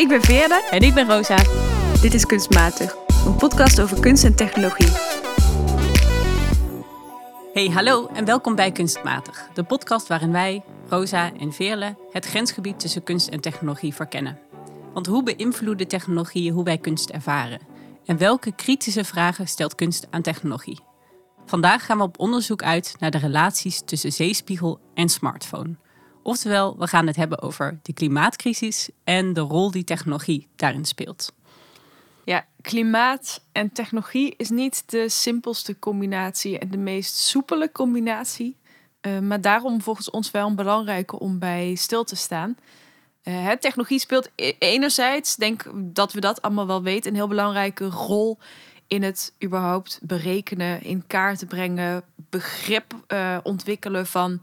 Ik ben Veerle. En ik ben Rosa. Dit is Kunstmatig, een podcast over kunst en technologie. Hey, hallo en welkom bij Kunstmatig, de podcast waarin wij, Rosa en Veerle, het grensgebied tussen kunst en technologie verkennen. Want hoe beïnvloeden technologieën hoe wij kunst ervaren? En welke kritische vragen stelt kunst aan technologie? Vandaag gaan we op onderzoek uit naar de relaties tussen zeespiegel en smartphone. Oftewel, we gaan het hebben over de klimaatcrisis en de rol die technologie daarin speelt. Ja, klimaat en technologie is niet de simpelste combinatie en de meest soepele combinatie. Uh, maar daarom volgens ons wel een belangrijke om bij stil te staan. Uh, technologie speelt e-, enerzijds, denk dat we dat allemaal wel weten, een heel belangrijke rol in het überhaupt berekenen, in kaart brengen, begrip uh, ontwikkelen van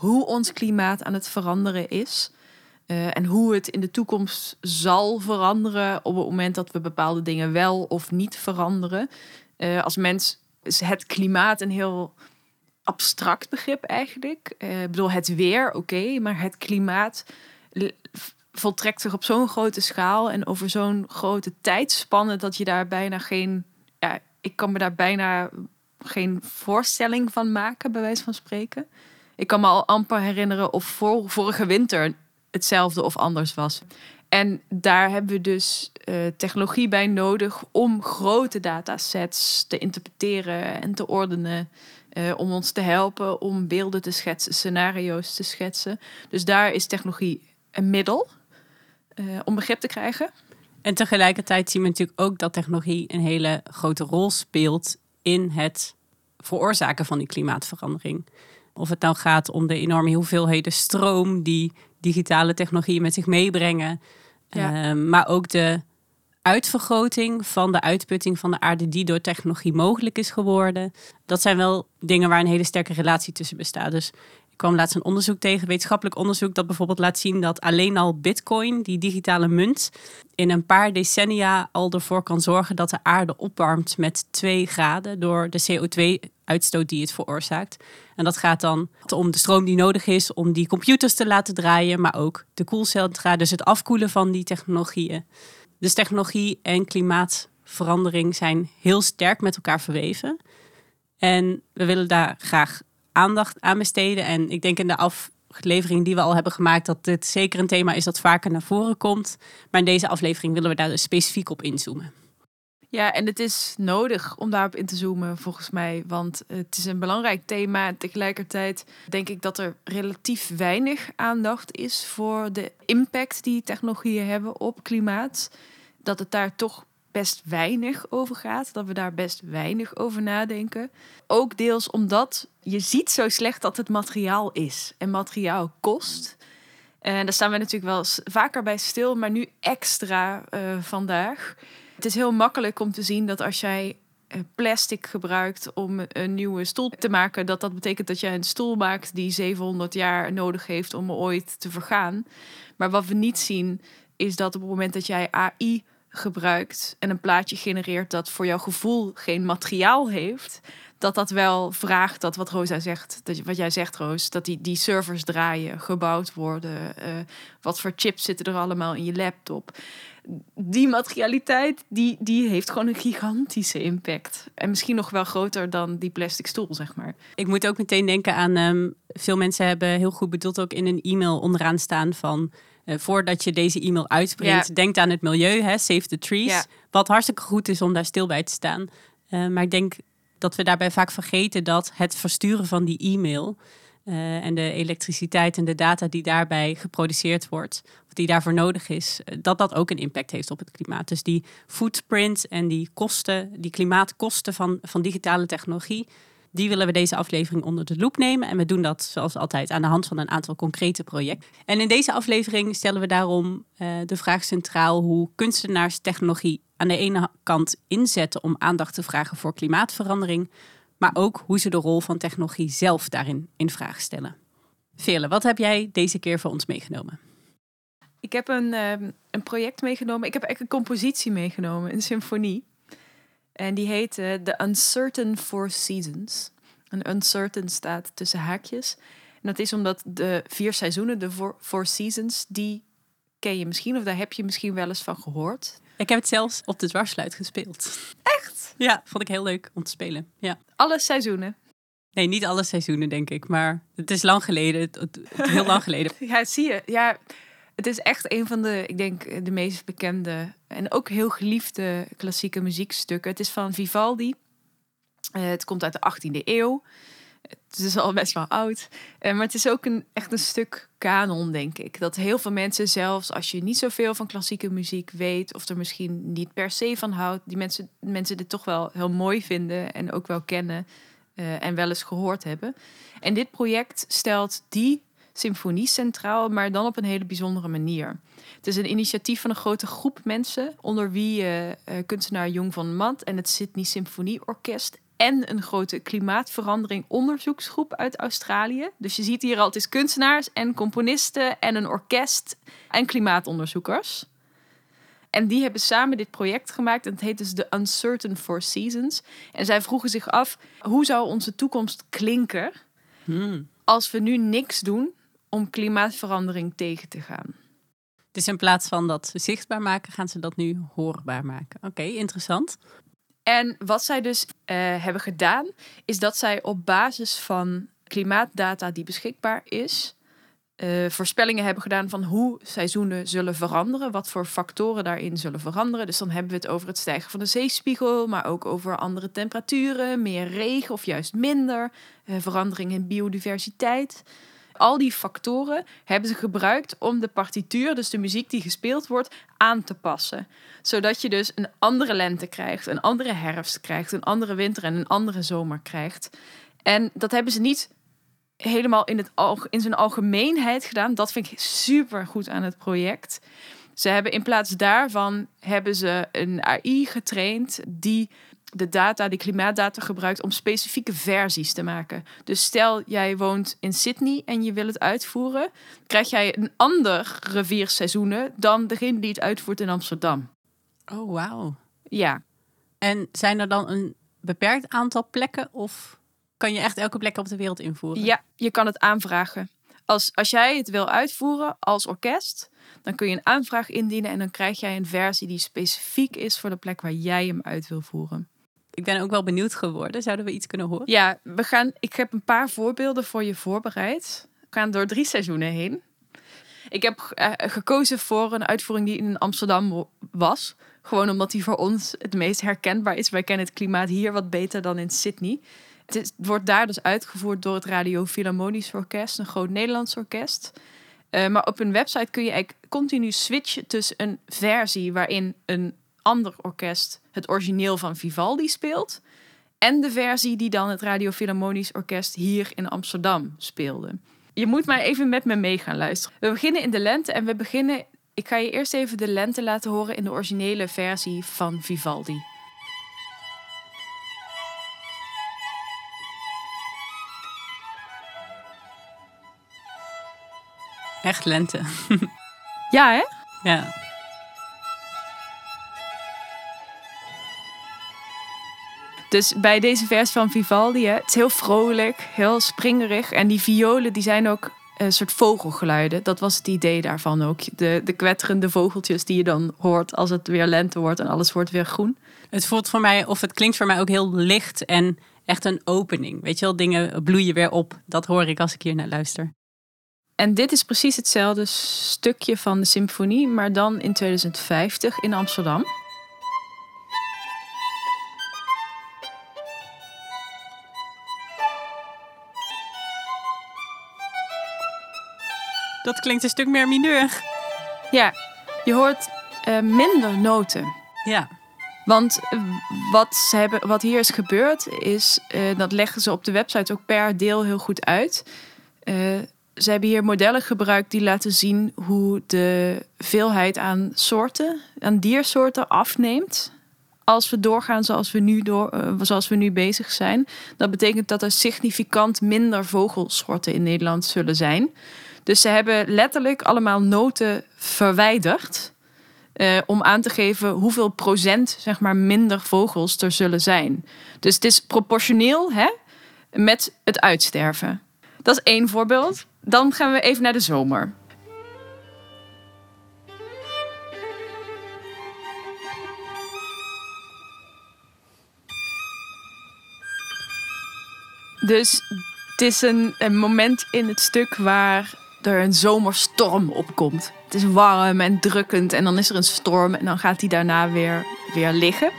hoe ons klimaat aan het veranderen is. Uh, en hoe het in de toekomst zal veranderen op het moment dat we bepaalde dingen wel of niet veranderen. Uh, als mens is het klimaat een heel abstract begrip eigenlijk. Uh, ik bedoel, het weer, oké, maar het klimaat voltrekt zich op zo'n grote schaal en over zo'n grote tijdspanne dat je daar bijna geen, ja, ik kan me daar bijna geen voorstelling van maken, bij wijze van spreken. Ik kan me al amper herinneren of voor, vorige winter hetzelfde of anders was. En daar hebben we dus uh, technologie bij nodig om grote datasets te interpreteren en te ordenen. Uh, om ons te helpen om beelden te schetsen, scenario's te schetsen. Dus daar is technologie een middel uh, om begrip te krijgen. En tegelijkertijd zien we natuurlijk ook dat technologie een hele grote rol speelt in het veroorzaken van die klimaatverandering. Of het nou gaat om de enorme hoeveelheden stroom die digitale technologieën met zich meebrengen. Ja. Uh, maar ook de uitvergroting van de uitputting van de aarde die door technologie mogelijk is geworden. Dat zijn wel dingen waar een hele sterke relatie tussen bestaat. Dus kwam laatst een onderzoek tegen, wetenschappelijk onderzoek, dat bijvoorbeeld laat zien dat alleen al Bitcoin, die digitale munt, in een paar decennia al ervoor kan zorgen dat de aarde opwarmt met 2 graden door de CO2-uitstoot die het veroorzaakt. En dat gaat dan om de stroom die nodig is om die computers te laten draaien, maar ook de koelcentra, dus het afkoelen van die technologieën. Dus technologie en klimaatverandering zijn heel sterk met elkaar verweven. En we willen daar graag aandacht aan besteden. En ik denk in de aflevering die we al hebben gemaakt dat dit zeker een thema is dat vaker naar voren komt. Maar in deze aflevering willen we daar dus specifiek op inzoomen. Ja, en het is nodig om daarop in te zoomen, volgens mij. Want het is een belangrijk thema. Tegelijkertijd denk ik dat er relatief weinig aandacht is voor de impact die technologieën hebben op klimaat. Dat het daar toch best weinig over gaat. Dat we daar best weinig over nadenken. Ook deels omdat je ziet zo slecht dat het materiaal is. En materiaal kost. En daar staan we natuurlijk wel vaker bij stil, maar nu extra uh, vandaag. Het is heel makkelijk om te zien dat als jij eh, plastic gebruikt om een nieuwe stoel te maken, dat dat betekent dat jij een stoel maakt die 700 jaar nodig heeft om ooit te vergaan. Maar wat we niet zien, is dat op het moment dat jij AI gebruikt en een plaatje genereert dat voor jouw gevoel geen materiaal heeft, dat dat wel vraagt dat wat Rosa zegt, dat, wat jij zegt Roos, dat die, die servers draaien, gebouwd worden, uh, wat voor chips zitten er allemaal in je laptop. Die materialiteit, die, die heeft gewoon een gigantische impact. En misschien nog wel groter dan die plastic stoel, zeg maar. Ik moet ook meteen denken aan, um, veel mensen hebben heel goed bedoeld ook in een e-mail onderaan staan van uh, voordat je deze e-mail ja. denk aan het milieu, hè, save the trees. Ja. Wat hartstikke goed is om daar stil bij te staan. Uh, maar ik denk dat we daarbij vaak vergeten dat het versturen van die e-mail uh, en de elektriciteit en de data die daarbij geproduceerd wordt, die daarvoor nodig is, dat dat ook een impact heeft op het klimaat. Dus die footprint en die kosten, die klimaatkosten van, van digitale technologie, die willen we deze aflevering onder de loep nemen. En we doen dat zoals altijd aan de hand van een aantal concrete projecten. En in deze aflevering stellen we daarom uh, de vraag centraal hoe kunstenaars technologie aan de ene kant inzetten om aandacht te vragen voor klimaatverandering, maar ook hoe ze de rol van technologie zelf daarin in vraag stellen. Veerle, wat heb jij deze keer voor ons meegenomen? Ik heb een, uh, een project meegenomen. Ik heb eigenlijk een compositie meegenomen, een symfonie. En die heet uh, The Uncertain Four Seasons. Een uncertain staat tussen haakjes. En dat is omdat de vier seizoenen, de four seasons, die ken je misschien of daar heb je misschien wel eens van gehoord. Ik heb het zelfs op de dwarsluit gespeeld. Echt? Ja, vond ik heel leuk om te spelen. Ja. Alle seizoenen. Nee, niet alle seizoenen, denk ik. Maar het is lang geleden. Het, het- heel lang geleden. Ja, zie je. Ja, het is echt een van de, ik denk, de meest bekende en ook heel geliefde klassieke muziekstukken. Het is van Vivaldi. Eh, het komt uit de 18e eeuw. Het is al best wel oud. Eh, maar het is ook een, echt een stuk kanon, denk ik. Dat heel veel mensen, zelfs als je niet zoveel van klassieke muziek weet... of er misschien niet per se van houdt... die mensen, mensen dit toch wel heel mooi vinden en ook wel kennen... eh, en wel eens gehoord hebben. En dit project stelt die symfonie centraal, maar dan op een hele bijzondere manier. Het is een initiatief van een grote groep mensen, onder wie eh, kunstenaar Jong van Mat en het Sydney Symfonieorkest en een grote klimaatverandering onderzoeksgroep uit Australië. Dus je ziet hier al, het is kunstenaars en componisten en een orkest en klimaatonderzoekers. En die hebben samen dit project gemaakt. En het heet dus The Uncertain Four Seasons. En zij vroegen zich af, hoe zou onze toekomst klinken Hmm. als we nu niks doen om klimaatverandering tegen te gaan? Dus in plaats van dat ze zichtbaar maken, gaan ze dat nu hoorbaar maken. Oké, interessant. En wat zij dus eh, hebben gedaan, is dat zij op basis van klimaatdata die beschikbaar is, eh, voorspellingen hebben gedaan van hoe seizoenen zullen veranderen, wat voor factoren daarin zullen veranderen. Dus dan hebben we het over het stijgen van de zeespiegel, maar ook over andere temperaturen, meer regen of juist minder, eh, verandering in biodiversiteit. Al die factoren hebben ze gebruikt om de partituur, dus de muziek die gespeeld wordt, aan te passen. Zodat je dus een andere lente krijgt, een andere herfst krijgt, een andere winter en een andere zomer krijgt. En dat hebben ze niet helemaal in, het in zijn algemeenheid gedaan. Dat vind ik super goed aan het project. Ze hebben in plaats daarvan hebben ze een AI getraind die de data, die klimaatdata gebruikt om specifieke versies te maken. Dus stel jij woont in Sydney en je wil het uitvoeren, krijg jij een ander rivierseizoenen dan degene die het uitvoert in Amsterdam. Oh, wauw. Ja, En zijn er dan een beperkt aantal plekken of kan je echt elke plek op de wereld invoeren? ja je kan het aanvragen. Als, als jij het wil uitvoeren als orkest, dan kun je een aanvraag indienen en dan krijg jij een versie die specifiek is voor de plek waar jij hem uit wil voeren. Ik ben ook wel benieuwd geworden. Zouden we iets kunnen horen? Ja, we gaan, ik heb een paar voorbeelden voor je voorbereid. We gaan door drie seizoenen heen. Ik heb eh, gekozen voor een uitvoering die in Amsterdam was. Gewoon omdat die voor ons het meest herkenbaar is. Wij kennen het klimaat hier wat beter dan in Sydney. Het, wordt daar dus uitgevoerd door het Radio Philharmonisch Orkest, een groot Nederlands orkest. Eh, maar op hun website kun je eigenlijk continu switchen tussen een versie waarin een ander orkest het origineel van Vivaldi speelt. En de versie die dan het Radio Philharmonisch Orkest hier in Amsterdam speelde. Je moet maar even met me mee gaan luisteren. We beginnen in de lente en we beginnen. Ik ga je eerst even de lente laten horen in de originele versie van Vivaldi. Echt lente. Ja, hè? Ja. Dus bij deze versie van Vivaldi, hè, het is heel vrolijk, heel springerig. En die violen die zijn ook een soort vogelgeluiden. Dat was het idee daarvan ook. De, de kwetterende vogeltjes die je dan hoort als het weer lente wordt en alles wordt weer groen. Het voelt voor mij, of het klinkt voor mij ook heel licht en echt een opening. Weet je wel, dingen bloeien weer op. Dat hoor ik als ik hier naar luister. En dit is precies hetzelfde stukje van de symfonie, maar dan in 2050 in Amsterdam. Dat klinkt een stuk meer mineur. Ja, je hoort eh, minder noten. Ja. Want eh, wat, ze hebben, wat hier is gebeurd, is eh, dat leggen ze op de website ook per deel heel goed uit. Ze hebben hier modellen gebruikt die laten zien hoe de veelheid aan soorten, aan diersoorten afneemt. Als we doorgaan zoals we nu, door, zoals we nu bezig zijn. Dat betekent dat er significant minder vogelsoorten in Nederland zullen zijn. Dus ze hebben letterlijk allemaal noten verwijderd. Eh, om aan te geven hoeveel procent zeg maar, minder vogels er zullen zijn. Dus het is proportioneel hè, met het uitsterven. Dat is één voorbeeld. Dan gaan we even naar de zomer. Dus het is een, een moment in het stuk waar er een zomerstorm opkomt. Het is warm en drukkend en dan is er een storm en dan gaat hij daarna weer, weer liggen.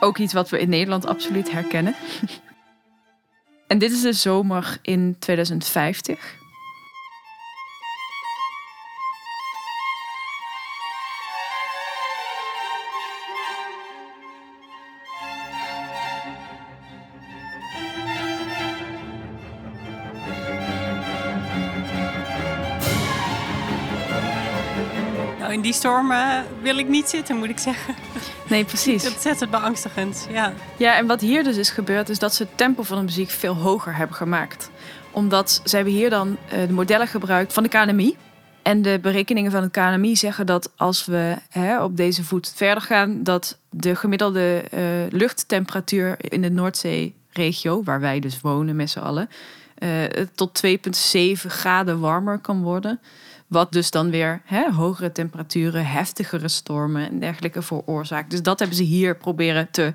Ook iets wat we in Nederland absoluut herkennen. en dit is de zomer in 2050. In die storm eh, wil ik niet zitten, moet ik zeggen. Nee, precies. Ontzettend beangstigend, ja. Ja, en wat hier dus is gebeurd, is dat ze het tempo van de muziek veel hoger hebben gemaakt. Omdat ze hebben hier dan eh, de modellen gebruikt van de KNMI. En de berekeningen van het KNMI zeggen dat als we hè, op deze voet verder gaan, dat de gemiddelde eh, luchttemperatuur in de Noordzee-regio, waar wij dus wonen met z'n allen, tot 2,7 graden warmer kan worden. Wat dus dan weer hè, hogere temperaturen, heftigere stormen en dergelijke veroorzaakt. Dus dat hebben ze hier proberen te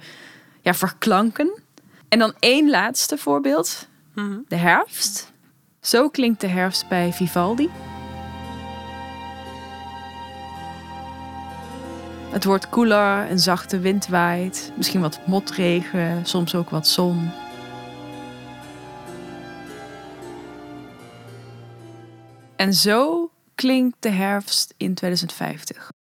ja, verklanken. En dan één laatste voorbeeld. Mhm. De herfst. Zo klinkt de herfst bij Vivaldi. Het wordt koeler, een zachte wind waait, misschien wat motregen, soms ook wat zon. En zo klinkt de herfst in 2050.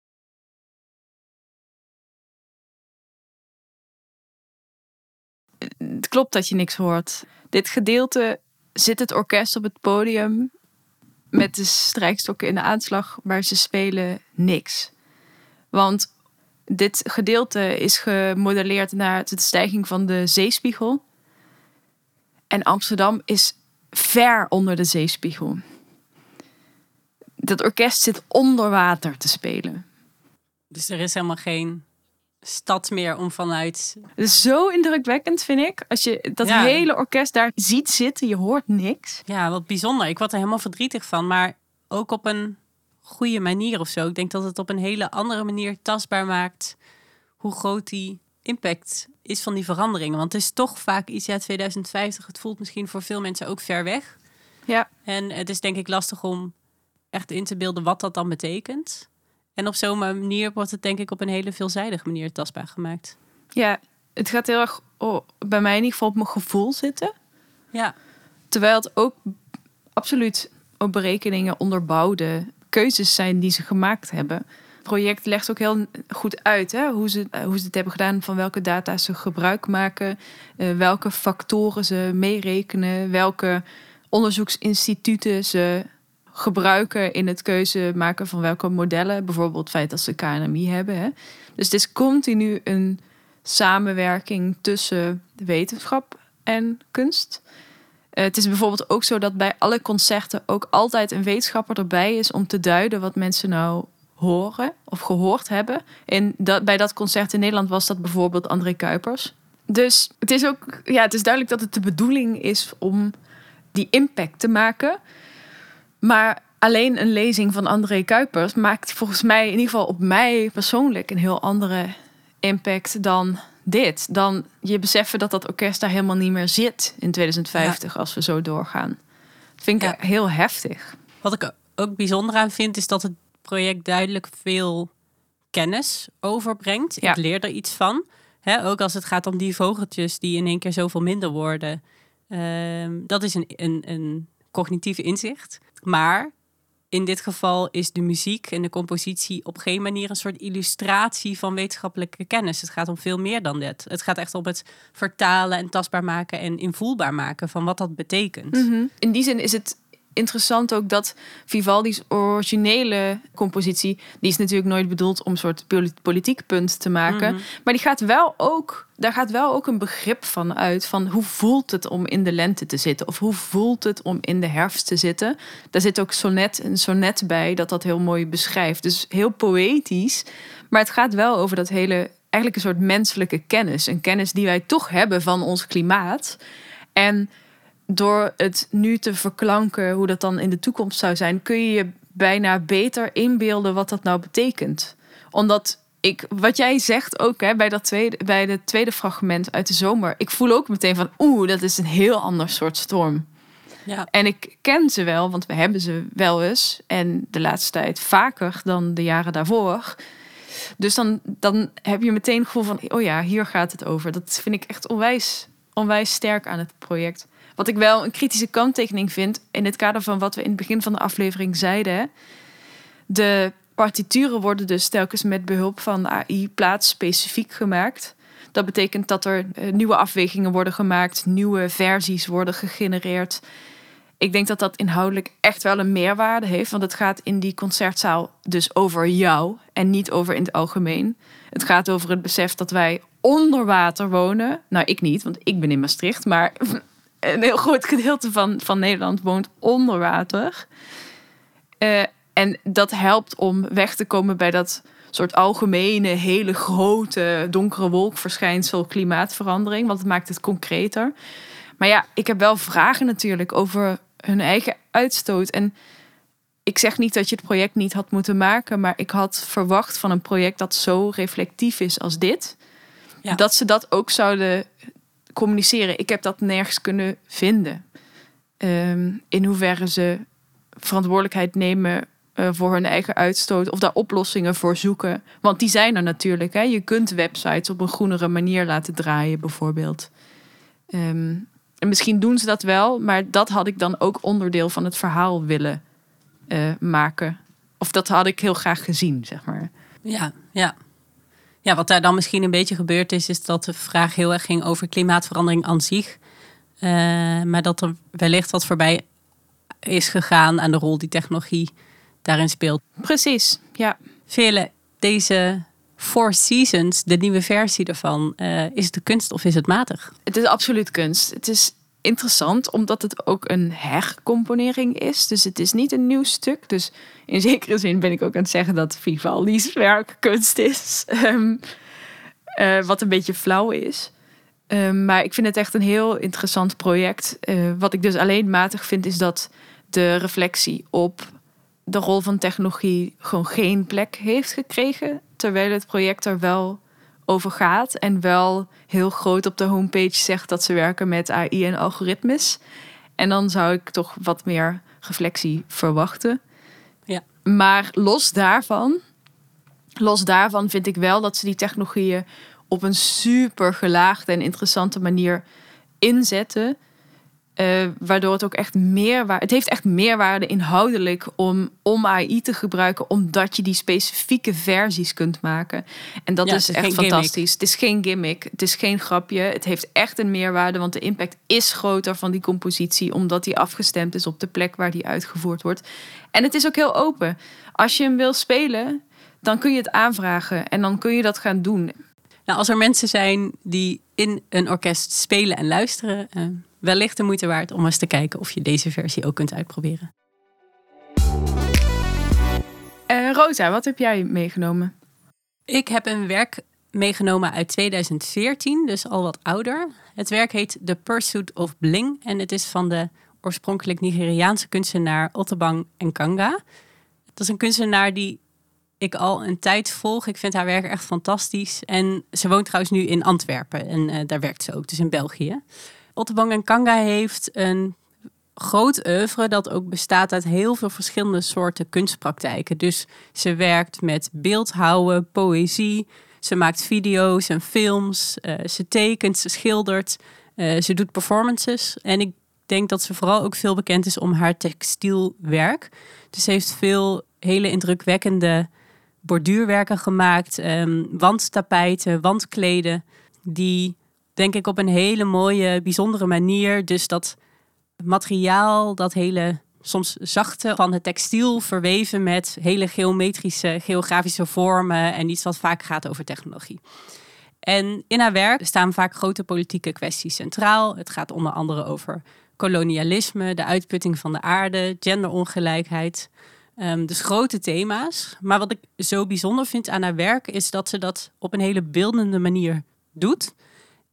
Het klopt dat je niks hoort. Dit gedeelte zit het orkest op het podium met de strijkstokken in de aanslag, maar ze spelen niks. Want dit gedeelte is gemodelleerd naar de stijging van de zeespiegel. En Amsterdam is ver onder de zeespiegel. Dat orkest zit onder water te spelen. Dus er is helemaal geen stad meer om vanuit... Het is zo indrukwekkend, vind ik. Als je dat Ja. hele orkest daar ziet zitten, je hoort niks. Ja, wat bijzonder. Ik word er helemaal verdrietig van, maar ook op een goede manier of zo. Ik denk dat het op een hele andere manier tastbaar maakt hoe groot die impact is van die veranderingen. Want het is toch vaak iets, ja, 2050, het voelt misschien voor veel mensen ook ver weg. Ja, En het is denk ik lastig om echt in te beelden wat dat dan betekent. En op zo'n manier wordt het denk ik op een hele veelzijdige manier tastbaar gemaakt. ja het gaat heel erg oh, bij mij in ieder geval op mijn gevoel zitten. Ja, Terwijl het ook absoluut op berekeningen onderbouwde keuzes zijn die ze gemaakt hebben. Het project legt ook heel goed uit hè, hoe, ze, eh, hoe ze het hebben gedaan, van welke data ze gebruik maken, eh, welke factoren ze meerekenen, welke onderzoeksinstituten ze gebruiken in het keuze maken van welke modellen. Bijvoorbeeld het feit dat ze KNMI hebben. Hè. Dus het is continu een samenwerking tussen wetenschap en kunst. Eh, het is bijvoorbeeld ook zo dat bij alle concerten ook altijd een wetenschapper erbij is om te duiden wat mensen nou horen of gehoord hebben. En dat, bij dat concert in Nederland was dat bijvoorbeeld André Kuipers. Dus het is ook, ja, het is duidelijk dat het de bedoeling is om die impact te maken. Maar alleen een lezing van André Kuipers maakt volgens mij in ieder geval op mij persoonlijk een heel andere impact dan dit. Dan je beseffen dat dat orkest daar helemaal niet meer zit in 2050 als we zo doorgaan. Dat vind ik Ja. heel heftig. Wat ik ook bijzonder aan vind, is dat het project duidelijk veel kennis overbrengt. Ja. Ik leer er iets van. Ook als het gaat om die vogeltjes die in één keer zoveel minder worden. Ehm, dat is een, een, een cognitief inzicht. Maar in dit geval is de muziek en de compositie op geen manier een soort illustratie van wetenschappelijke kennis. Het gaat om veel meer dan dat. Het gaat echt om het vertalen en tastbaar maken en invoelbaar maken van wat dat betekent. In die zin is het interessant ook dat Vivaldi's originele compositie, die is natuurlijk nooit bedoeld om een soort poli- politiek punt te maken, maar die gaat wel ook, daar gaat wel ook een begrip van uit van hoe voelt het om in de lente te zitten of hoe voelt het om in de herfst te zitten. Daar zit ook sonnet, een sonnet bij dat dat heel mooi beschrijft. Dus heel poëtisch, maar het gaat wel over dat hele eigenlijk een soort menselijke kennis, een kennis die wij toch hebben van ons klimaat. En door het nu te verklanken hoe dat dan in de toekomst zou zijn, kun je je bijna beter inbeelden wat dat nou betekent. Omdat ik, wat jij zegt ook hè, bij, dat tweede, bij het tweede fragment uit de zomer. Ik voel ook meteen van, oeh, dat is een heel ander soort storm. Ja. En ik ken ze wel, want we hebben ze wel eens. En de laatste tijd vaker dan de jaren daarvoor. Dus dan, dan heb je meteen het gevoel van, oh ja, hier gaat het over. Dat vind ik echt onwijs, onwijs sterk aan het project. Wat ik wel een kritische kanttekening vind, in het kader van wat we in het begin van de aflevering zeiden. De partituren worden dus telkens met behulp van AI plaatsspecifiek gemaakt. Dat betekent dat er eh, nieuwe afwegingen worden gemaakt, nieuwe versies worden gegenereerd. Ik denk dat dat inhoudelijk echt wel een meerwaarde heeft, want het gaat in die concertzaal dus over jou en niet over in het algemeen. Het gaat over het besef dat wij onder water wonen. Nou, ik niet, want ik ben in Maastricht, maar een heel groot gedeelte van, van Nederland woont onder water. Eh, en dat helpt om weg te komen bij dat soort algemene, hele grote, donkere wolkverschijnsel klimaatverandering. Want het maakt het concreter. Maar ja, ik heb wel vragen natuurlijk over hun eigen uitstoot. En ik zeg niet dat je het project niet had moeten maken, maar ik had verwacht van een project dat zo reflectief is als dit, Ja. dat ze dat ook zouden communiceren. Ik heb dat nergens kunnen vinden. Ehm, in hoeverre ze verantwoordelijkheid nemen eh, voor hun eigen uitstoot of daar oplossingen voor zoeken. Want die zijn er natuurlijk. Hè? Je kunt websites op een groenere manier laten draaien, bijvoorbeeld. Ehm, en misschien doen ze dat wel, maar dat had ik dan ook onderdeel van het verhaal willen eh, maken. Of dat had ik heel graag gezien, zeg maar. Ja, ja. Ja, wat daar dan misschien een beetje gebeurd is, is dat de vraag heel erg ging over klimaatverandering aan zich. Eh, maar dat er wellicht wat voorbij is gegaan aan de rol die technologie daarin speelt. Precies, ja. Vele, deze Four Seasons, de nieuwe versie daarvan, eh, is het de kunst of is het matig? Het is absoluut kunst. Het is interessant omdat het ook een hercomponering is. Dus het is niet een nieuw stuk. Dus in zekere zin ben ik ook aan het zeggen dat Vivaldi's werk kunst is. Ehm, eh, wat een beetje flauw is. Ehm, maar ik vind het echt een heel interessant project. Eh, wat ik dus alleen matig vind is dat de reflectie op de rol van technologie gewoon geen plek heeft gekregen. Terwijl het project er wel over gaat. En wel heel groot op de homepage zegt dat ze werken met AI en algoritmes. En dan zou ik toch wat meer reflectie verwachten. Ja. Maar los daarvan, los daarvan vind ik wel dat ze die technologieën op een super gelaagde en interessante manier inzetten. Eh, waardoor het ook echt meerwaarde... Het heeft echt meerwaarde inhoudelijk om, om AI te gebruiken... omdat je die specifieke versies kunt maken. En dat Ja, is echt gimmick. fantastisch. Het is geen gimmick, het is geen grapje. Het heeft echt een meerwaarde, want de impact is groter van die compositie... omdat die afgestemd is op de plek waar die uitgevoerd wordt. En het is ook heel open. Als je hem wil spelen, dan kun je het aanvragen... en dan kun je dat gaan doen. Nou, als er mensen zijn die in een orkest spelen en luisteren, eh, wellicht de moeite waard om eens te kijken of je deze versie ook kunt uitproberen. Eh, Rosa, wat heb jij meegenomen? Ik heb een werk meegenomen uit 2014, dus al wat ouder. Het werk heet The Pursuit of Bling en het is van de oorspronkelijk Nigeriaanse kunstenaar Ottobang Nkanga. Het is een kunstenaar die ik al een tijd volg. Ik vind haar werk echt fantastisch. En ze woont trouwens nu in Antwerpen en eh, daar werkt ze ook, dus in België. Ottobang Nkanga heeft een groot oeuvre dat ook bestaat uit heel veel verschillende soorten kunstpraktijken. Dus ze werkt met beeldhouwen, poëzie, ze maakt video's en films, eh, ze tekent, ze schildert, eh, ze doet performances. En ik denk dat ze vooral ook veel bekend is om haar textielwerk. Dus ze heeft veel hele indrukwekkende borduurwerken gemaakt, ehm, wandtapijten, wandkleden, die denk ik op een hele mooie, bijzondere manier, dus dat materiaal, dat hele soms zachte van het textiel verweven met hele geometrische, geografische vormen en iets wat vaak gaat over technologie. En in haar werk staan vaak grote politieke kwesties centraal. Het gaat onder andere over kolonialisme, de uitputting van de aarde, genderongelijkheid. Ehm, dus grote thema's. Maar wat ik zo bijzonder vind aan haar werk is dat ze dat op een hele beeldende manier doet.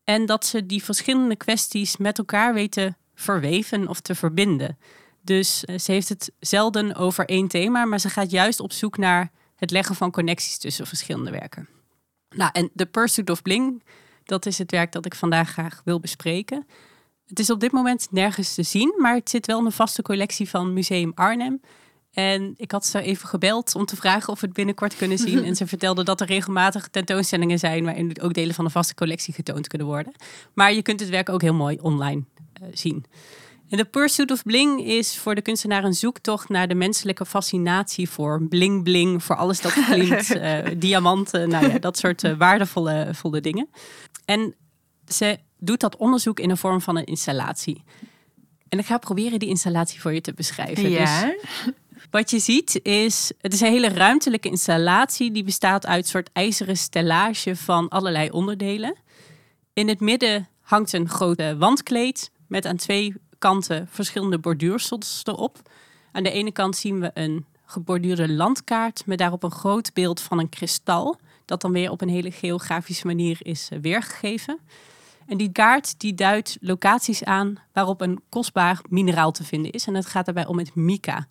En dat ze die verschillende kwesties met elkaar weten verweven of te verbinden. Dus eh, ze heeft het zelden over één thema, maar ze gaat juist op zoek naar het leggen van connecties tussen verschillende werken. Nou, en The Pursuit of Bling, dat is het werk dat ik vandaag graag wil bespreken. Het is op dit moment nergens te zien, maar het zit wel in een vaste collectie van Museum Arnhem. En ik had ze even gebeld om te vragen of we het binnenkort kunnen zien. En ze vertelde dat er regelmatig tentoonstellingen zijn waarin ook delen van de vaste collectie getoond kunnen worden. Maar je kunt het werk ook heel mooi online uh, zien. En The Pursuit of Bling is voor de kunstenaar een zoektocht naar de menselijke fascinatie voor bling bling, voor alles dat klinkt, uh, diamanten, nou ja, dat soort uh, waardevolle volle dingen. En ze doet dat onderzoek in de vorm van een installatie. En ik ga proberen die installatie voor je te beschrijven. Ja. Dus wat je ziet is, het is een hele ruimtelijke installatie die bestaat uit een soort ijzeren stellage van allerlei onderdelen. In het midden hangt een grote wandkleed met aan twee kanten verschillende borduursels erop. Aan de ene kant zien we een geborduurde landkaart met daarop een groot beeld van een kristal, dat dan weer op een hele geografische manier is eh, weergegeven. En die kaart die duidt locaties aan waarop een kostbaar mineraal te vinden is. En het gaat daarbij om het mica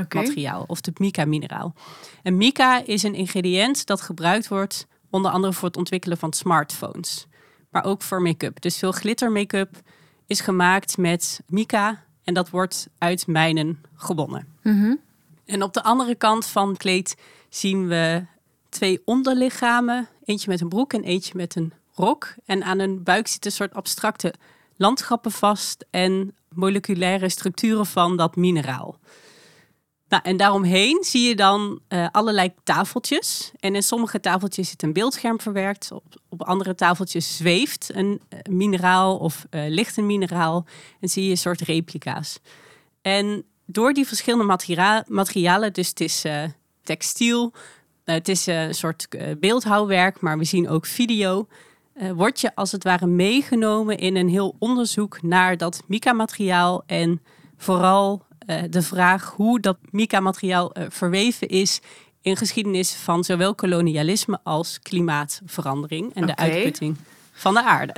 okay. materiaal of het mica-mineraal. En mica is een ingrediënt dat gebruikt wordt onder andere voor het ontwikkelen van smartphones, maar ook voor make-up. Dus veel glitter make-up is gemaakt met mica en dat wordt uit mijnen gewonnen. Mm -hmm. En op de andere kant van het kleed zien we twee onderlichamen, eentje met een broek en eentje met een rok. En aan hun buik zit een soort abstracte landschappen vast en moleculaire structuren van dat mineraal. Nou, en daaromheen zie je dan uh, allerlei tafeltjes. En in sommige tafeltjes zit een beeldscherm verwerkt. Op, op andere tafeltjes zweeft een uh, mineraal of uh, ligt een mineraal. En zie je een soort replica's. En door die verschillende materia materialen, dus het is textiel, het is een soort beeldhouwwerk, maar we zien ook video. word je als het ware meegenomen in een heel onderzoek naar dat mica-materiaal en vooral de vraag hoe dat mica-materiaal uh, verweven is in geschiedenis van zowel kolonialisme als klimaatverandering en de uitputting van de aarde.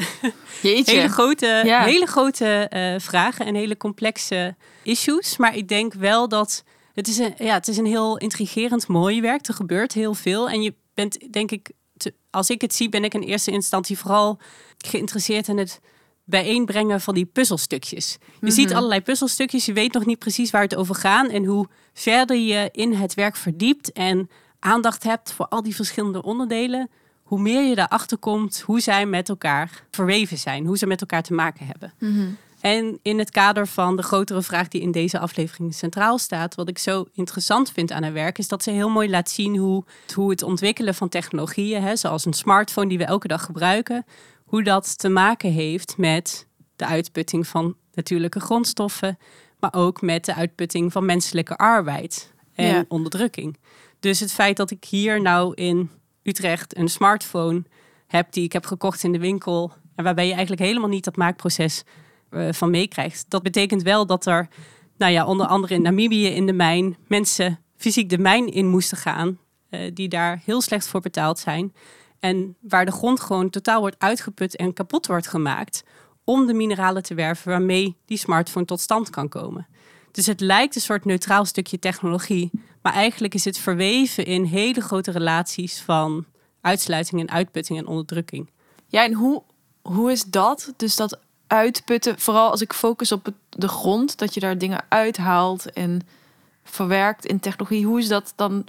Jeetje. Hele grote, Ja. hele grote eh, vragen en hele complexe issues. Maar ik denk wel dat het is een, ja, het is een heel intrigerend mooi werk. Er gebeurt heel veel. En je bent, denk ik, te- als ik het zie, ben ik in eerste instantie vooral geïnteresseerd in het bijeenbrengen van die puzzelstukjes. Je ziet allerlei puzzelstukjes, je weet nog niet precies waar het over gaat. En hoe verder je in het werk verdiept en aandacht hebt voor al die verschillende onderdelen, hoe meer je daarachter komt hoe zij met elkaar verweven zijn, hoe ze met elkaar te maken hebben. En in het kader van de grotere vraag die in deze aflevering centraal staat, wat ik zo interessant vind aan haar werk, is dat ze heel mooi laat zien hoe, hoe het ontwikkelen van technologieën, hè, zoals een smartphone die we elke dag gebruiken, hoe dat te maken heeft met de uitputting van natuurlijke grondstoffen, maar ook met de uitputting van menselijke arbeid en Ja. onderdrukking. Dus het feit dat ik hier nou in Utrecht een smartphone heb die ik heb gekocht in de winkel en waarbij je eigenlijk helemaal niet dat maakproces eh, van meekrijgt, dat betekent wel dat er, nou ja, onder andere in Namibië in de mijn mensen fysiek de mijn in moesten gaan, eh, die daar heel slecht voor betaald zijn. En waar de grond gewoon totaal wordt uitgeput en kapot wordt gemaakt. om de mineralen te werven waarmee die smartphone tot stand kan komen. Dus het lijkt een soort neutraal stukje technologie. Maar eigenlijk is het verweven in hele grote relaties van uitsluiting en uitputting en onderdrukking. Ja, en hoe, hoe is dat? Dus dat uitputten, vooral als ik focus op de grond, dat je daar dingen uithaalt en verwerkt in technologie. Hoe is dat dan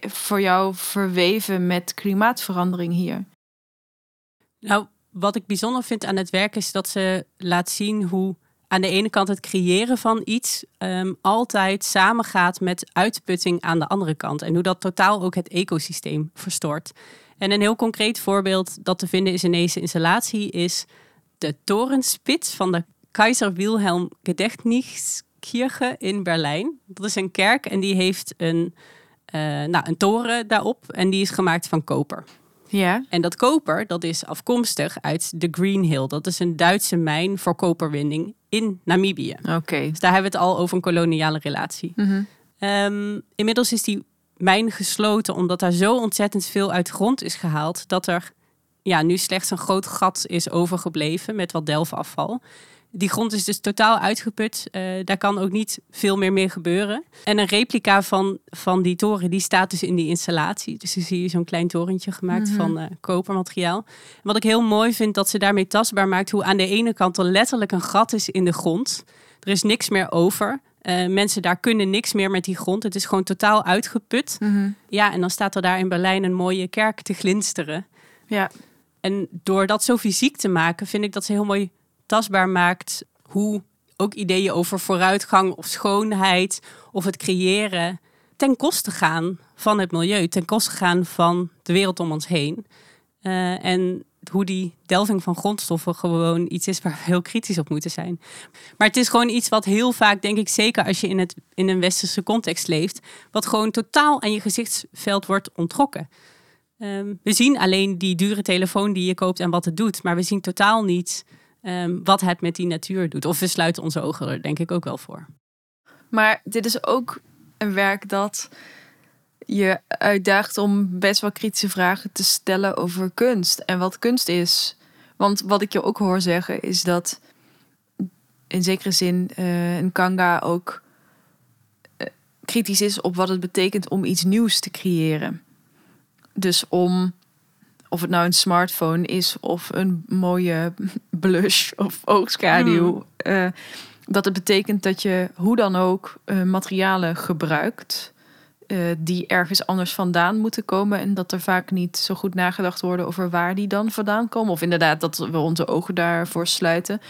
voor jou verweven met klimaatverandering hier? Nou, wat ik bijzonder vind aan het werk is dat ze laat zien hoe aan de ene kant het creëren van iets ehm, altijd samengaat met uitputting aan de andere kant. En hoe dat totaal ook het ecosysteem verstoort. En een heel concreet voorbeeld dat te vinden is in deze installatie is de torenspits van de Kaiser Wilhelm Gedächtniskirche in Berlijn. Dat is een kerk en die heeft een, eh, nou, een toren daarop en die is gemaakt van koper. Ja. En dat koper, dat is afkomstig uit de Green Hill. Dat is een Duitse mijn voor koperwinning in Namibië. Oké. Dus daar hebben we het al over een koloniale relatie. Mhm. Ehm, inmiddels is die mijn gesloten omdat daar zo ontzettend veel uit de grond is gehaald... dat er ja, nu slechts een groot gat is overgebleven met wat delfafval. Die grond is dus totaal uitgeput. Uh, daar kan ook niet veel meer mee gebeuren. En een replica van, van die toren, die staat dus in die installatie. Dus dan zie je zo'n klein torentje gemaakt Mhm. van uh, kopermateriaal. En wat ik heel mooi vind, dat ze daarmee tastbaar maakt hoe aan de ene kant er letterlijk een gat is in de grond. Er is niks meer over. Uh, mensen daar kunnen niks meer met die grond. Het is gewoon totaal uitgeput. Mhm. Ja, en dan staat er daar in Berlijn een mooie kerk te glinsteren. Ja. En door dat zo fysiek te maken, vind ik dat ze heel mooi tastbaar maakt hoe ook ideeën over vooruitgang of schoonheid of het creëren ten koste gaan van het milieu, ten koste gaan van de wereld om ons heen. Uh, en hoe die delving van grondstoffen gewoon iets is waar we heel kritisch op moeten zijn. Maar het is gewoon iets wat heel vaak, denk ik, zeker als je in, het, in een westerse context leeft, wat gewoon totaal aan je gezichtsveld wordt ontrokken. Um, we zien alleen die dure telefoon die je koopt en wat het doet, maar we zien totaal niet um, wat het met die natuur doet. Of we sluiten onze ogen er denk ik ook wel voor. Maar dit is ook een werk dat je uitdaagt om best wel kritische vragen te stellen over kunst en wat kunst is. Want wat ik je ook hoor zeggen is dat in zekere zin uh, een kanga ook uh, kritisch is op wat het betekent om iets nieuws te creëren. Dus om, of het nou een smartphone is of een mooie blush of oogschaduw, mm. uh, dat het betekent dat je hoe dan ook uh, materialen gebruikt uh, die ergens anders vandaan moeten komen en dat er vaak niet zo goed nagedacht worden over waar die dan vandaan komen. Of inderdaad dat we onze ogen daarvoor sluiten.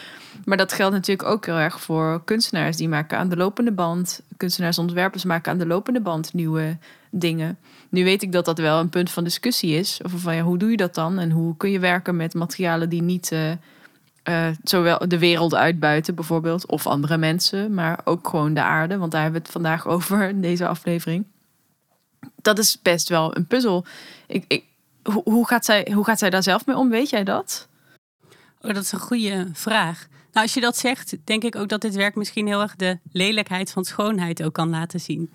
Maar dat geldt natuurlijk ook heel erg voor kunstenaars die maken aan de lopende band, kunstenaars, ontwerpers maken aan de lopende band nieuwe dingen. Nu weet ik dat dat wel een punt van discussie is. Over van ja, hoe doe je dat dan? En hoe kun je werken met materialen die niet uh, uh, zowel de wereld uitbuiten, bijvoorbeeld, of andere mensen, maar ook gewoon de aarde. Want daar hebben we het vandaag over in deze aflevering. Dat is best wel een puzzel. Ik, ik, hoe, hoe, gaat zij, hoe gaat zij daar zelf mee om? Weet jij dat? Oh, dat is een goede vraag. Nou, als je dat zegt, denk ik ook dat dit werk misschien heel erg de lelijkheid van schoonheid ook kan laten zien.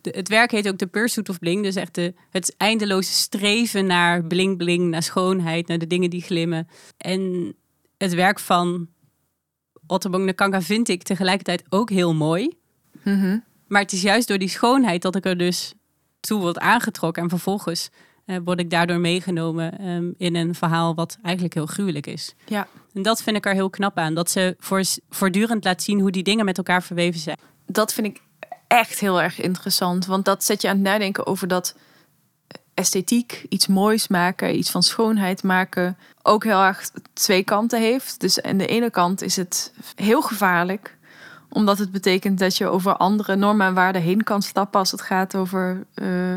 De, het werk heet ook de Pursuit of Bling, dus echt de, het eindeloze streven naar bling bling, naar schoonheid, naar de dingen die glimmen. En het werk van Ottobong Nakanga vind ik tegelijkertijd ook heel mooi. Mm-hmm. Maar het is juist door die schoonheid dat ik er dus toe word aangetrokken. En vervolgens uh, word ik daardoor meegenomen um, in een verhaal wat eigenlijk heel gruwelijk is. Ja. En dat vind ik er heel knap aan. Dat ze voor, voortdurend laat zien hoe die dingen met elkaar verweven zijn. Dat vind ik echt heel erg interessant. Want dat zet je aan het nadenken over dat esthetiek, iets moois maken, iets van schoonheid maken, ook heel erg twee kanten heeft. Dus aan de ene kant is het heel gevaarlijk, omdat het betekent dat je over andere normen en waarden heen kan stappen als het gaat over uh,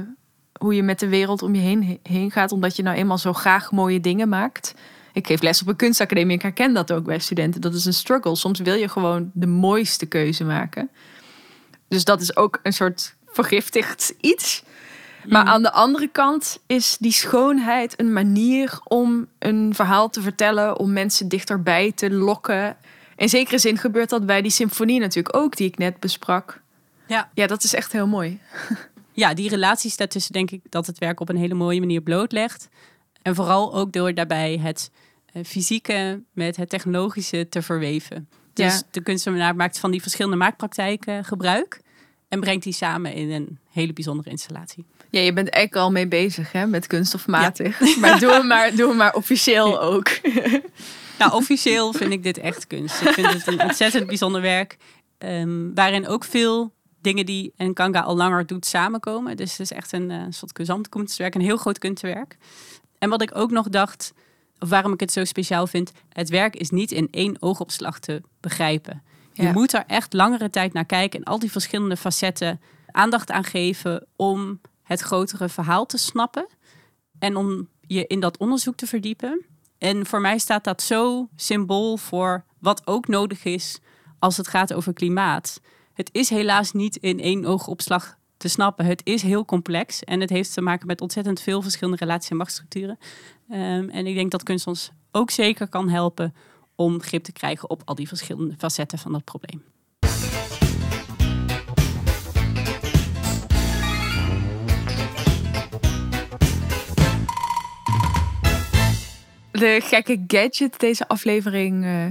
hoe je met de wereld om je heen, heen gaat, omdat je nou eenmaal zo graag mooie dingen maakt. Ik geef les op een kunstacademie, ik herken dat ook bij studenten. Dat is een struggle. Soms wil je gewoon de mooiste keuze maken. Dus dat is ook een soort vergiftigd iets. Maar aan de andere kant is die schoonheid een manier om een verhaal te vertellen, om mensen dichterbij te lokken. In zekere zin gebeurt dat bij die symfonie natuurlijk ook, die ik net besprak. Ja, ja dat is echt heel mooi. Ja, die relatie staat tussen, denk ik, dat het werk op een hele mooie manier blootlegt. En vooral ook door daarbij het uh, fysieke met het technologische te verweven. Dus Ja. de kunstenaar maakt van die verschillende maakpraktijken gebruik en brengt die samen in een hele bijzondere installatie. Ja, je bent eigenlijk al mee bezig hè, met kunststofmatig. Maar doe hem maar, doe hem maar officieel ook. Nou, officieel vind ik dit echt kunst. Ik vind het een ontzettend bijzonder werk. ehm, waarin ook veel dingen die Nkanga al langer doet samenkomen. Dus het is echt een eh, soort gezamtkunstwerk, een heel groot kunstwerk. En wat ik ook nog dacht, of waarom ik het zo speciaal vind, het werk is niet in één oogopslag te begrijpen. Je Ja. moet er echt langere tijd naar kijken en al die verschillende facetten aandacht aan geven om het grotere verhaal te snappen en om je in dat onderzoek te verdiepen. En voor mij staat dat zo symbool voor wat ook nodig is als het gaat over klimaat. Het is helaas niet in één oogopslag te snappen. Het is heel complex en het heeft te maken met ontzettend veel verschillende relaties en machtsstructuren. Ehm, en ik denk dat kunst ons ook zeker kan helpen om grip te krijgen op al die verschillende facetten van dat probleem. De gekke gadget deze aflevering eh,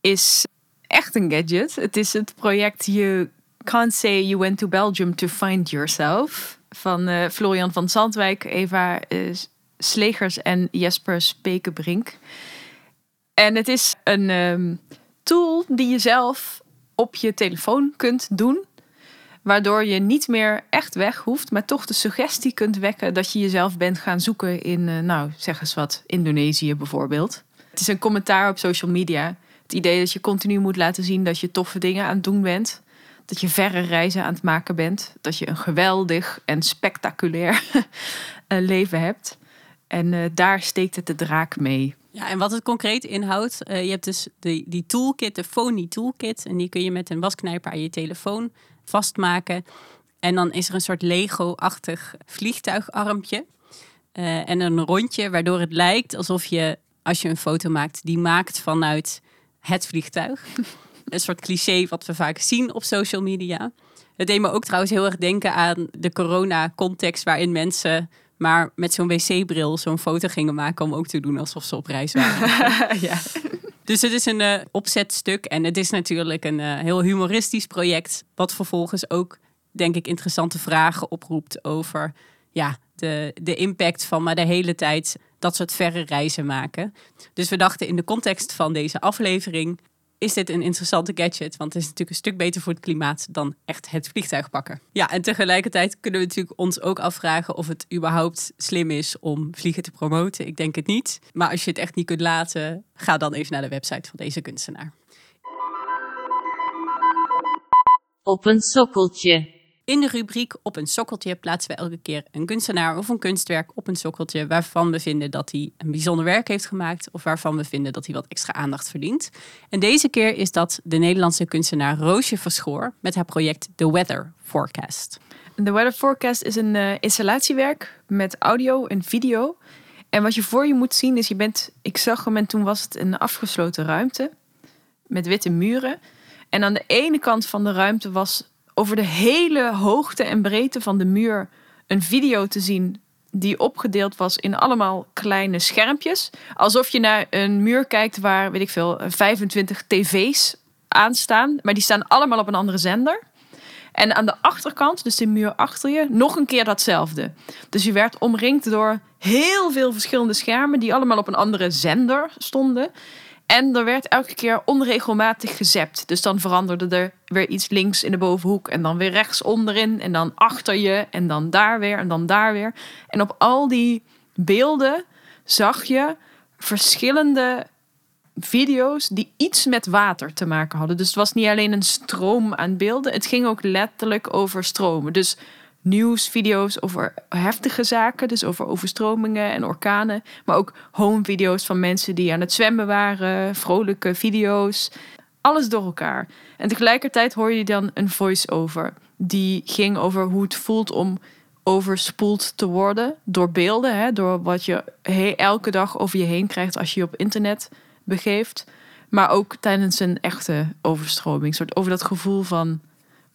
is echt een gadget. Het is het project You Can't Say You Went to Belgium to Find Yourself van uh, Florian van Zandwijk, Eva uh, Slegers en Jesper Spekenbrink. En het is een um, tool die je zelf op je telefoon kunt doen. Waardoor je niet meer echt weg hoeft, maar toch de suggestie kunt wekken dat je jezelf bent gaan zoeken in, uh, nou zeg eens wat, Indonesië bijvoorbeeld. Het is een commentaar op social media. Het idee dat je continu moet laten zien dat je toffe dingen aan het doen bent. Dat je verre reizen aan het maken bent. Dat je een geweldig en spectaculair leven hebt. En uh, daar steekt het de draak mee. Ja, en wat het concreet inhoudt, je hebt dus die, die toolkit, de Phony Toolkit. En die kun je met een wasknijper aan je telefoon vastmaken. En dan is er een soort Lego-achtig vliegtuigarmpje. Uh, en een rondje, waardoor het lijkt alsof je, als je een foto maakt, die maakt vanuit het vliegtuig. een soort cliché wat we vaak zien op social media. Het deed me ook trouwens heel erg denken aan de corona-context waarin mensen maar met zo'n wc-bril zo'n foto gingen maken om ook te doen alsof ze op reis waren. ja. Dus het is een uh, opzetstuk en het is natuurlijk een uh, heel humoristisch project, wat vervolgens ook, denk ik, interessante vragen oproept over ja, de, de impact van maar de hele tijd dat soort verre reizen maken. Dus we dachten in de context van deze aflevering, is dit een interessante gadget. Want het is natuurlijk een stuk beter voor het klimaat dan echt het vliegtuig pakken. Ja, en tegelijkertijd kunnen we natuurlijk ons ook afvragen of het überhaupt slim is om vliegen te promoten. Ik denk het niet. Maar als je het echt niet kunt laten, ga dan even naar de website van deze kunstenaar. Op een sokkeltje. In de rubriek Op een sokkeltje plaatsen we elke keer een kunstenaar of een kunstwerk op een sokkeltje waarvan we vinden dat hij een bijzonder werk heeft gemaakt of waarvan we vinden dat hij wat extra aandacht verdient. En deze keer is dat de Nederlandse kunstenaar Roosje Verschoor met haar project The Weather Forecast. The Weather Forecast is een uh, installatiewerk met audio en video. En wat je voor je moet zien is, je bent, ik zag hem en toen was het een afgesloten ruimte met witte muren. En aan de ene kant van de ruimte was over de hele hoogte en breedte van de muur een video te zien die opgedeeld was in allemaal kleine schermpjes. Alsof je naar een muur kijkt waar, weet ik veel, 25 tv's aanstaan. Maar die staan allemaal op een andere zender. En aan de achterkant, dus de muur achter je, nog een keer datzelfde. Dus je werd omringd door heel veel verschillende schermen die allemaal op een andere zender stonden. En er werd elke keer onregelmatig gezept. Dus dan veranderde er weer iets links in de bovenhoek. En dan weer rechts onderin. En dan achter je. En dan daar weer. En dan daar weer. En op al die beelden zag je verschillende video's die iets met water te maken hadden. Dus het was niet alleen een stroom aan beelden. Het ging ook letterlijk over stromen. Dus nieuwsvideo's over heftige zaken, dus over overstromingen en orkanen, maar ook home-video's van mensen die aan het zwemmen waren, vrolijke video's, alles door elkaar. En tegelijkertijd hoor je dan een voice-over die ging over hoe het voelt om overspoeld te worden door beelden, hè, door wat je elke dag over je heen krijgt als je je op internet begeeft, maar ook tijdens een echte overstroming, soort over dat gevoel van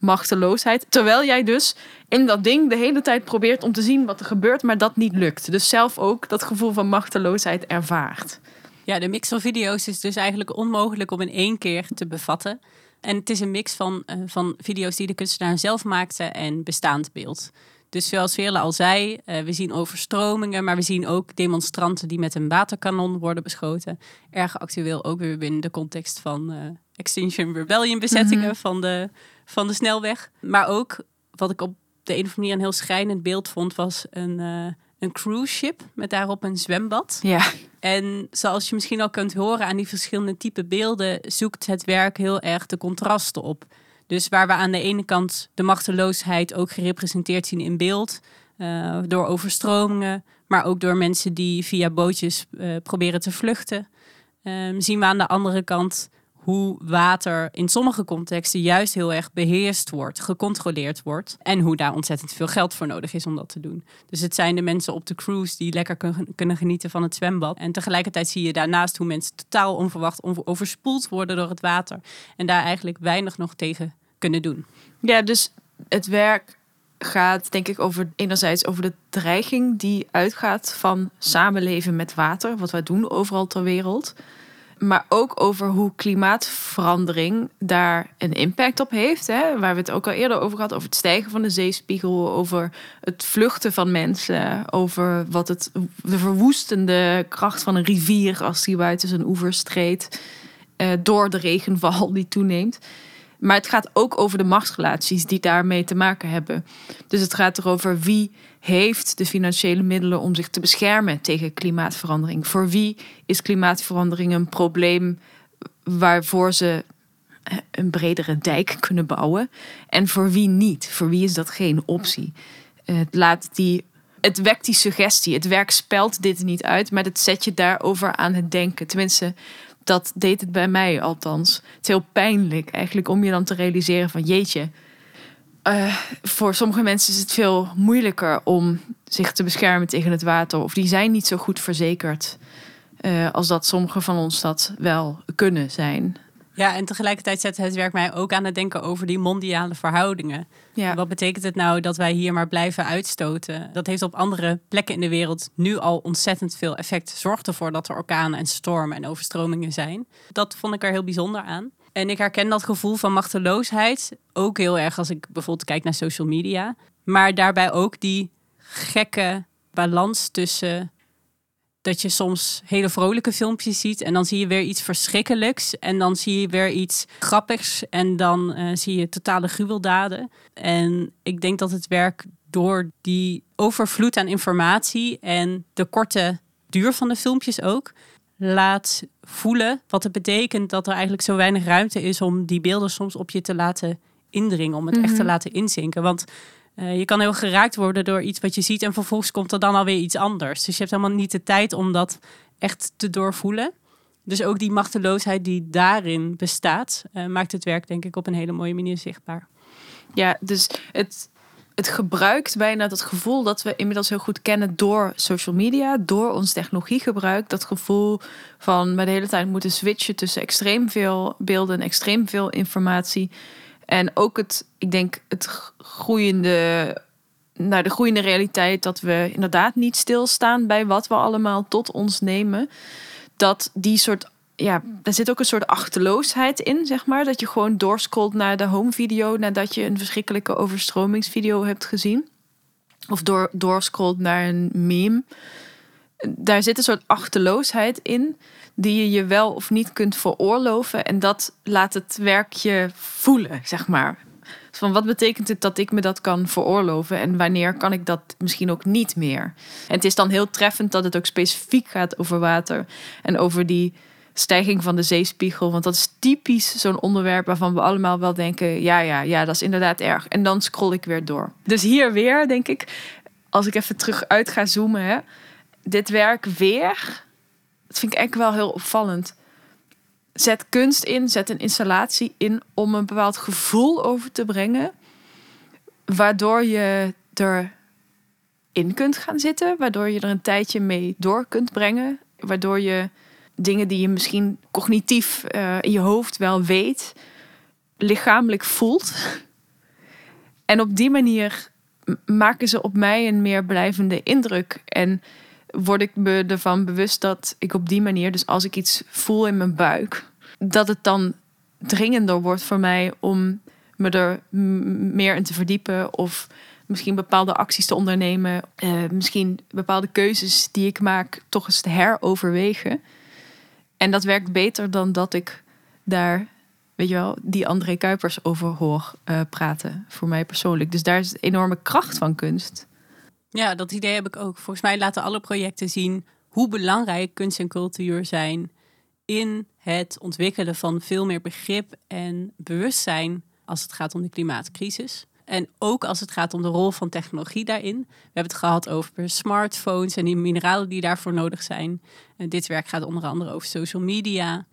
machteloosheid. Terwijl jij dus in dat ding de hele tijd probeert om te zien wat er gebeurt, maar dat niet lukt. Dus zelf ook dat gevoel van machteloosheid ervaart. Ja, de mix van video's is dus eigenlijk onmogelijk om in één keer te bevatten. En het is een mix van, uh, van video's die de kunstenaar zelf maakte en bestaand beeld. Dus zoals Veerle al zei, uh, we zien overstromingen, maar we zien ook demonstranten die met een waterkanon worden beschoten. Erg actueel ook weer binnen de context van uh, Extinction Rebellion bezettingen mm -hmm. van de van de snelweg. Maar ook, wat ik op de een of andere manier een heel schrijnend beeld vond, was een, uh, een cruise ship met daarop een zwembad. Ja. En zoals je misschien al kunt horen aan die verschillende type beelden, zoekt het werk heel erg de contrasten op. Dus waar we aan de ene kant de machteloosheid ook gerepresenteerd zien in beeld, uh, door overstromingen, maar ook door mensen die via bootjes uh, proberen te vluchten, um, zien we aan de andere kant hoe water in sommige contexten juist heel erg beheerst wordt, gecontroleerd wordt. En hoe daar ontzettend veel geld voor nodig is om dat te doen. Dus het zijn de mensen op de cruise die lekker kunnen genieten van het zwembad. En tegelijkertijd zie je daarnaast hoe mensen totaal onverwacht overspoeld worden door het water. En daar eigenlijk weinig nog tegen kunnen doen. Ja, dus het werk gaat denk ik over enerzijds over de dreiging die uitgaat van samenleven met water, wat wij doen overal ter wereld. Maar ook over hoe klimaatverandering daar een impact op heeft. Hè? Waar we het ook al eerder over hadden, over het stijgen van de zeespiegel, over het vluchten van mensen, over wat het, de verwoestende kracht van een rivier als die buiten zijn oevers treedt, eh, door de regenval die toeneemt. Maar het gaat ook over de machtsrelaties die daarmee te maken hebben. Dus het gaat erover wie heeft de financiële middelen om zich te beschermen tegen klimaatverandering. Voor wie is klimaatverandering een probleem waarvoor ze eh, een bredere dijk kunnen bouwen? En voor wie niet? Voor wie is dat geen optie? Het, laat die, het wekt die suggestie. Het werk spelt dit niet uit, maar het zet je daarover aan het denken. Tenminste, dat deed het bij mij althans. Het is heel pijnlijk eigenlijk om je dan te realiseren van jeetje. Uh, voor sommige mensen is het veel moeilijker om zich te beschermen tegen het water. Of die zijn niet zo goed verzekerd uh, als dat sommige van ons dat wel kunnen zijn. Ja, en tegelijkertijd zet het werk mij ook aan het denken over die mondiale verhoudingen. Ja. Wat betekent het nou dat wij hier maar blijven uitstoten? Dat heeft op andere plekken in de wereld nu al ontzettend veel effect. Zorgt ervoor dat er orkanen en stormen en overstromingen zijn. Dat vond ik er heel bijzonder aan. En ik herken dat gevoel van machteloosheid ook heel erg als ik bijvoorbeeld kijk naar social media. Maar daarbij ook die gekke balans tussen dat je soms hele vrolijke filmpjes ziet en dan zie je weer iets verschrikkelijks en dan zie je weer iets grappigs en dan uh, zie je totale gruweldaden. En ik denk dat het werk door die overvloed aan informatie en de korte duur van de filmpjes ook laat voelen wat het betekent dat er eigenlijk zo weinig ruimte is om die beelden soms op je te laten indringen, om het echt te mhm. laten inzinken. Want uh, je kan heel geraakt worden door iets wat je ziet en vervolgens komt er dan alweer iets anders. Dus je hebt helemaal niet de tijd om dat echt te doorvoelen. Dus ook die machteloosheid die daarin bestaat, uh, maakt het werk denk ik op een hele mooie manier zichtbaar. Ja, dus het, het gebruikt bijna dat gevoel dat we inmiddels heel goed kennen door social media, door ons technologiegebruik. Dat gevoel van we de hele tijd moeten switchen tussen extreem veel beelden en extreem veel informatie. En ook het, ik denk, het groeiende, nou, de groeiende realiteit dat we inderdaad niet stilstaan bij wat we allemaal tot ons nemen. Dat die soort, ja, daar zit ook een soort achterloosheid in, zeg maar. Dat je gewoon doorscrollt naar de home video nadat je een verschrikkelijke overstromingsvideo hebt gezien. Of door, doorscrollt naar een meme. Daar zit een soort achterloosheid in die je je wel of niet kunt veroorloven. En dat laat het werkje voelen, zeg maar. Van wat betekent het dat ik me dat kan veroorloven en wanneer kan ik dat misschien ook niet meer? En het is dan heel treffend dat het ook specifiek gaat over water en over die stijging van de zeespiegel. Want dat is typisch zo'n onderwerp waarvan we allemaal wel denken: ja, ja, ja, dat is inderdaad erg. En dan scroll ik weer door. Dus hier weer denk ik, als ik even terug uit ga zoomen, hè, dit werk weer dat vind ik echt wel heel opvallend. Zet kunst in, zet een installatie in om een bepaald gevoel over te brengen. Waardoor je er in kunt gaan zitten. Waardoor je er een tijdje mee door kunt brengen. Waardoor je dingen die je misschien cognitief uh, in je hoofd wel weet, lichamelijk voelt. En op die manier maken ze op mij een meer blijvende indruk. En word ik me ervan bewust dat ik op die manier, dus als ik iets voel in mijn buik, dat het dan dringender wordt voor mij om me er meer in te verdiepen of misschien bepaalde acties te ondernemen, uh, misschien bepaalde keuzes die ik maak toch eens te heroverwegen. En dat werkt beter dan dat ik daar, weet je wel, die André Kuipers over hoor uh, praten voor mij persoonlijk. Dus daar is een enorme kracht van kunst. Ja, dat idee heb ik ook. Volgens mij laten alle projecten zien hoe belangrijk kunst en cultuur zijn in het ontwikkelen van veel meer begrip en bewustzijn als het gaat om de klimaatcrisis. En ook als het gaat om de rol van technologie daarin. We hebben het gehad over smartphones en die mineralen die daarvoor nodig zijn. En dit werk gaat onder andere over social media.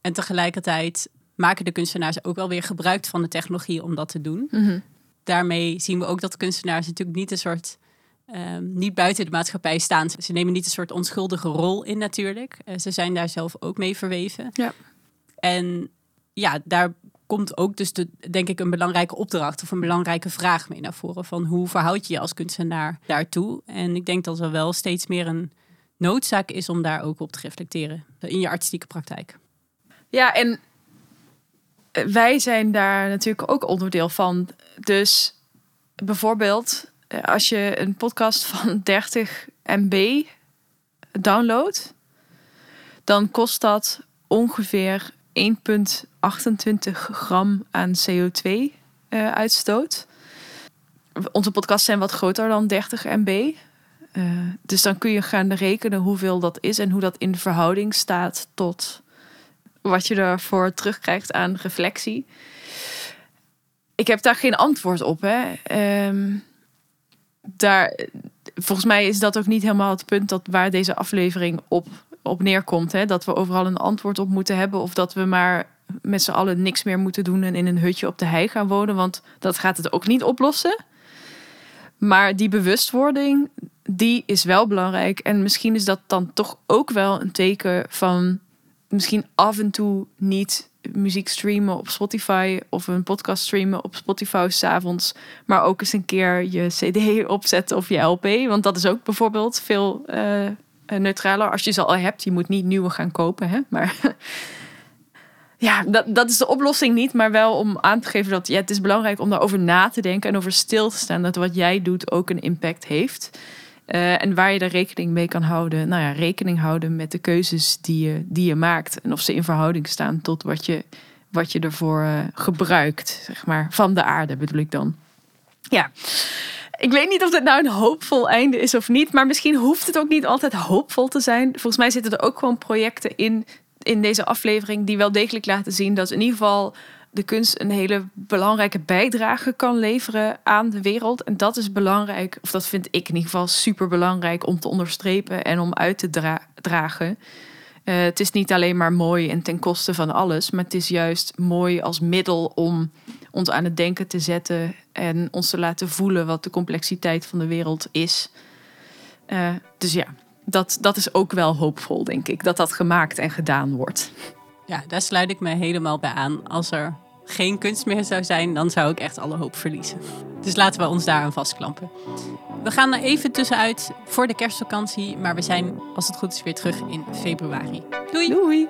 En tegelijkertijd maken de kunstenaars ook wel weer gebruik van de technologie om dat te doen. Mhm. Daarmee zien we ook dat kunstenaars natuurlijk niet een soort Ehm, niet buiten de maatschappij staan. Ze nemen niet een soort onschuldige rol in natuurlijk. Uh, ze zijn daar zelf ook mee verweven. Ja. En ja, daar komt ook dus de, denk ik een belangrijke opdracht of een belangrijke vraag mee naar voren. Van hoe verhoud je je als kunstenaar daartoe? En ik denk dat er wel steeds meer een noodzaak is om daar ook op te reflecteren in je artistieke praktijk. Ja, en wij zijn daar natuurlijk ook onderdeel van. Dus bijvoorbeeld, eh, als je een podcast van 30 MB downloadt, dan kost dat ongeveer 1,28 gram aan CO2-uitstoot. Onze podcasts zijn wat groter dan 30 MB. Uh, dus dan kun je gaan rekenen hoeveel dat is en hoe dat in verhouding staat tot wat je ervoor terugkrijgt aan reflectie. Ik heb daar geen antwoord op. Hè. Um, daar, volgens mij is dat ook niet helemaal het punt dat waar deze aflevering op, op neerkomt. Hè? Dat we overal een antwoord op moeten hebben. Of dat we maar met z'n allen niks meer moeten doen en in een hutje op de hei gaan wonen. Want dat gaat het ook niet oplossen. Maar die bewustwording, die is wel belangrijk. En misschien is dat dan toch ook wel een teken van misschien af en toe niet muziek streamen op Spotify of een podcast streamen op Spotify s'avonds, maar ook eens een keer je CD opzetten of je LP. Want dat is ook bijvoorbeeld veel uh, neutraler als je ze al hebt. Je moet niet nieuwe gaan kopen, hè? maar. ja, dat, dat is de oplossing niet, maar wel om aan te geven dat ja, het is belangrijk om daarover na te denken en over stil te staan. Dat wat jij doet ook een impact heeft. Uh, en waar je er rekening mee kan houden. Nou ja, rekening houden met de keuzes die je, die je maakt. En of ze in verhouding staan tot wat je, wat je ervoor uh, gebruikt. Zeg maar, van de aarde bedoel ik dan. Ja. Ik weet niet of dit nou een hoopvol einde is of niet. Maar misschien hoeft het ook niet altijd hoopvol te zijn. Volgens mij zitten er ook gewoon projecten in, in deze aflevering. die wel degelijk laten zien dat in ieder geval de kunst een hele belangrijke bijdrage kan leveren aan de wereld. En dat is belangrijk, of dat vind ik in ieder geval super belangrijk om te onderstrepen en om uit te dragen. Uh, het is niet alleen maar mooi en ten koste van alles, maar het is juist mooi als middel om ons aan het denken te zetten en ons te laten voelen wat de complexiteit van de wereld is. Uh, dus ja, dat, dat is ook wel hoopvol, denk ik, dat dat gemaakt en gedaan wordt. Ja, daar sluit ik me helemaal bij aan. Als er geen kunst meer zou zijn, dan zou ik echt alle hoop verliezen. Dus laten we ons daaraan vastklampen. We gaan er even tussenuit voor de kerstvakantie, maar we zijn, als het goed is, weer terug in februari. Doei! Doei!